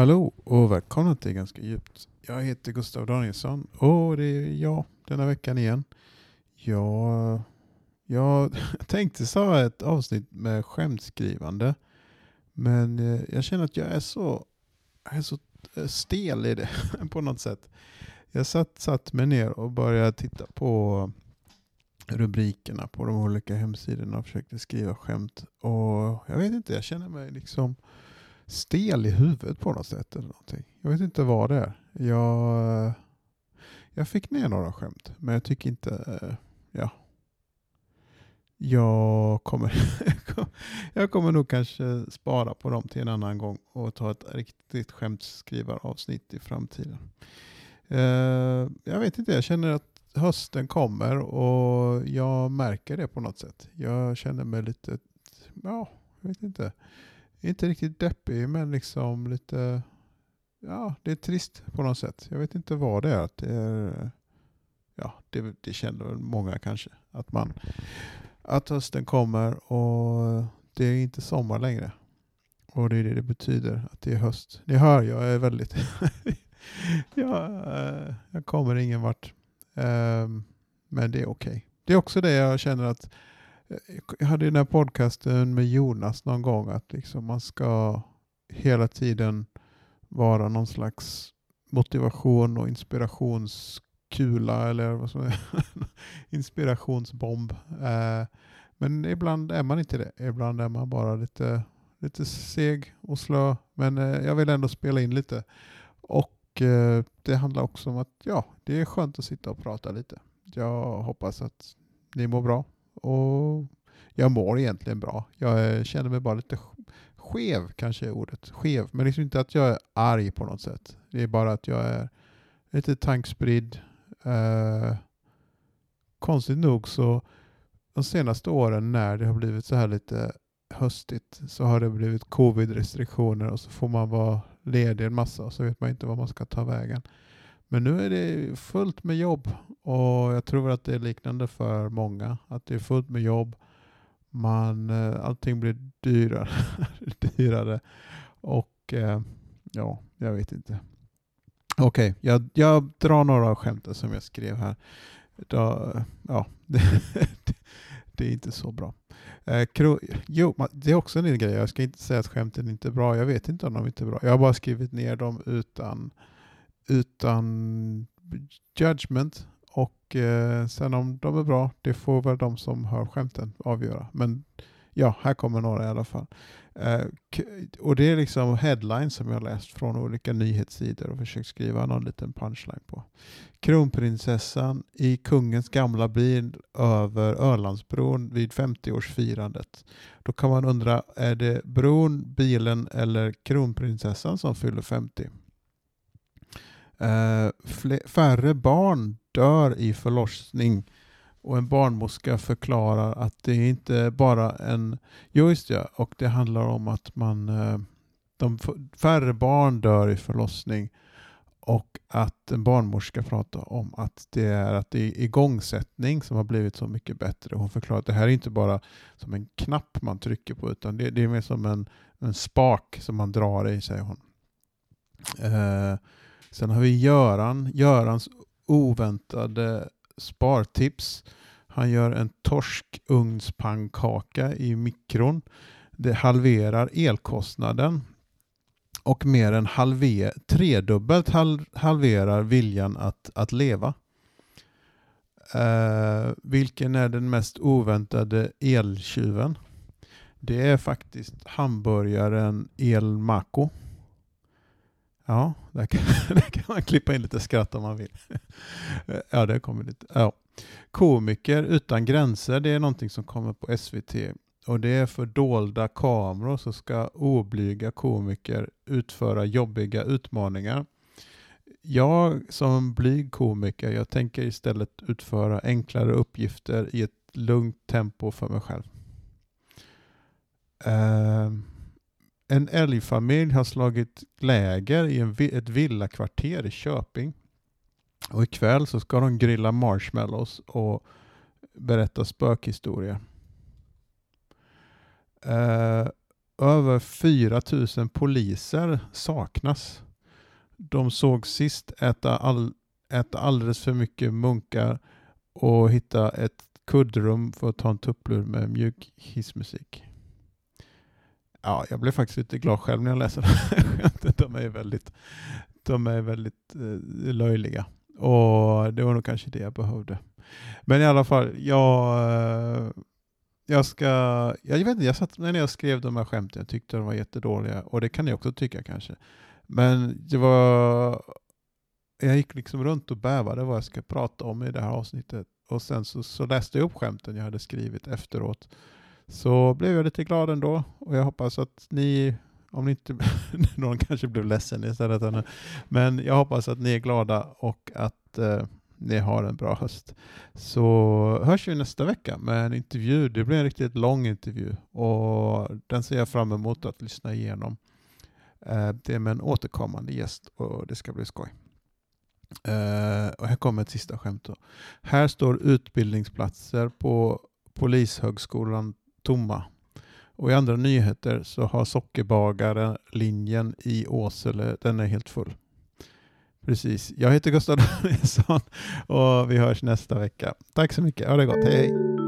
Hallå och välkomna till Ganska djupt. Jag heter Gustav Danielsson och det är jag denna veckan igen. Jag, jag tänkte ha ett avsnitt med skämtskrivande men eh, jag känner att jag är så, jag är så eh, stel i det på något sätt. Jag satt, satt mig ner och började titta på rubrikerna på de olika hemsidorna och försökte skriva skämt. Och jag vet inte, jag känner mig liksom stel i huvudet på något sätt. eller någonting. Jag vet inte vad det är. Jag, jag fick ner några skämt, men jag tycker inte... Ja. Jag kommer, jag kommer nog kanske spara på dem till en annan gång och ta ett riktigt skämtskrivaravsnitt i framtiden. Eh, jag vet inte, jag känner att hösten kommer och jag märker det på något sätt. Jag känner mig lite, ja, jag vet inte inte riktigt deppig men liksom lite, ja det är trist på något sätt. Jag vet inte vad det är. Det, är, ja, det, det känner väl många kanske. Att, man, att hösten kommer och det är inte sommar längre. Och det är det det betyder, att det är höst. Ni hör, jag är väldigt... jag, eh, jag kommer ingen vart. Ehm, men det är okej. Okay. Det är också det jag känner att jag hade den här podcasten med Jonas någon gång att liksom man ska hela tiden vara någon slags motivation och inspirationskula eller vad som är inspirationsbomb. Eh, men ibland är man inte det. Ibland är man bara lite, lite seg och slö. Men eh, jag vill ändå spela in lite. Och eh, det handlar också om att ja, det är skönt att sitta och prata lite. Jag hoppas att ni mår bra och jag mår egentligen bra. Jag känner mig bara lite skev, kanske är ordet. Skev, men liksom inte att jag är arg på något sätt. Det är bara att jag är lite tankspridd. Eh, konstigt nog så de senaste åren när det har blivit så här lite höstigt så har det blivit covid-restriktioner och så får man vara ledig en massa och så vet man inte vad man ska ta vägen. Men nu är det fullt med jobb och jag tror att det är liknande för många. Att det är fullt med jobb. Man, eh, allting blir dyrare, dyrare och eh, ja, jag vet inte. Okej, okay, jag, jag drar några av skämten som jag skrev här. Då, ja, det, det, är inte så bra. Eh, jo, det är också en grej. Jag ska inte säga att skämten inte är bra. Jag vet inte om de inte är bra. Jag har bara skrivit ner dem utan utan judgment. Och eh, sen om de är bra, det får väl de som hör skämten avgöra. Men ja, här kommer några i alla fall. Eh, och det är liksom headlines som jag läst från olika nyhetssidor och försökt skriva någon liten punchline på. Kronprinsessan i kungens gamla bil över Ölandsbron vid 50-årsfirandet. Då kan man undra, är det bron, bilen eller kronprinsessan som fyller 50? Eh, färre barn dör i förlossning och en barnmorska förklarar att det inte bara en... Jo, just ja, och det handlar om att man... Eh, de, färre barn dör i förlossning och att en barnmorska pratar om att det är att det är igångsättning som har blivit så mycket bättre. Hon förklarar att det här är inte bara som en knapp man trycker på utan det, det är mer som en, en spak som man drar i, säger hon. Eh, Sen har vi Göran. Görans oväntade spartips. Han gör en torskugnspannkaka i mikron. Det halverar elkostnaden och mer än halver, tredubbelt hal, halverar viljan att, att leva. Uh, vilken är den mest oväntade eltjuven? Det är faktiskt hamburgaren El Maco. Ja, där kan, där kan man klippa in lite skratt om man vill. ja, det kommer lite. Ja. Komiker utan gränser, det är någonting som kommer på SVT. Och det är för dolda kameror så ska oblyga komiker utföra jobbiga utmaningar. Jag som blyg komiker, jag tänker istället utföra enklare uppgifter i ett lugnt tempo för mig själv. Uh, en älgfamilj har slagit läger i en, ett villakvarter i Köping. Och ikväll så ska de grilla marshmallows och berätta spökhistoria. Eh, över 4 000 poliser saknas. De såg sist äta, all, äta alldeles för mycket munkar och hitta ett kuddrum för att ta en tupplur med mjuk hissmusik. Ja, jag blev faktiskt lite glad själv när jag läste det här De är väldigt, de är väldigt eh, löjliga. Och det var nog kanske det jag behövde. Men i alla fall, jag, eh, jag ska, jag vet inte, jag satt när jag skrev de här skämten, jag tyckte de var jättedåliga och det kan ni också tycka kanske. Men det var, jag gick liksom runt och bävade vad jag ska prata om i det här avsnittet och sen så, så läste jag upp skämten jag hade skrivit efteråt. Så blev jag lite glad ändå och jag hoppas att ni, om ni inte, någon kanske blev ledsen istället, men jag hoppas att ni är glada och att eh, ni har en bra höst. Så hörs vi nästa vecka med en intervju. Det blir en riktigt lång intervju och den ser jag fram emot att lyssna igenom. Eh, det är med en återkommande gäst och det ska bli skoj. Uh, och här kommer ett sista skämt. Då. Här står utbildningsplatser på Polishögskolan tomma. Och i andra nyheter så har sockerbagarlinjen i Åsele, den är helt full. Precis. Jag heter Gustav Danielsson och vi hörs nästa vecka. Tack så mycket. Ha det gott. Hej!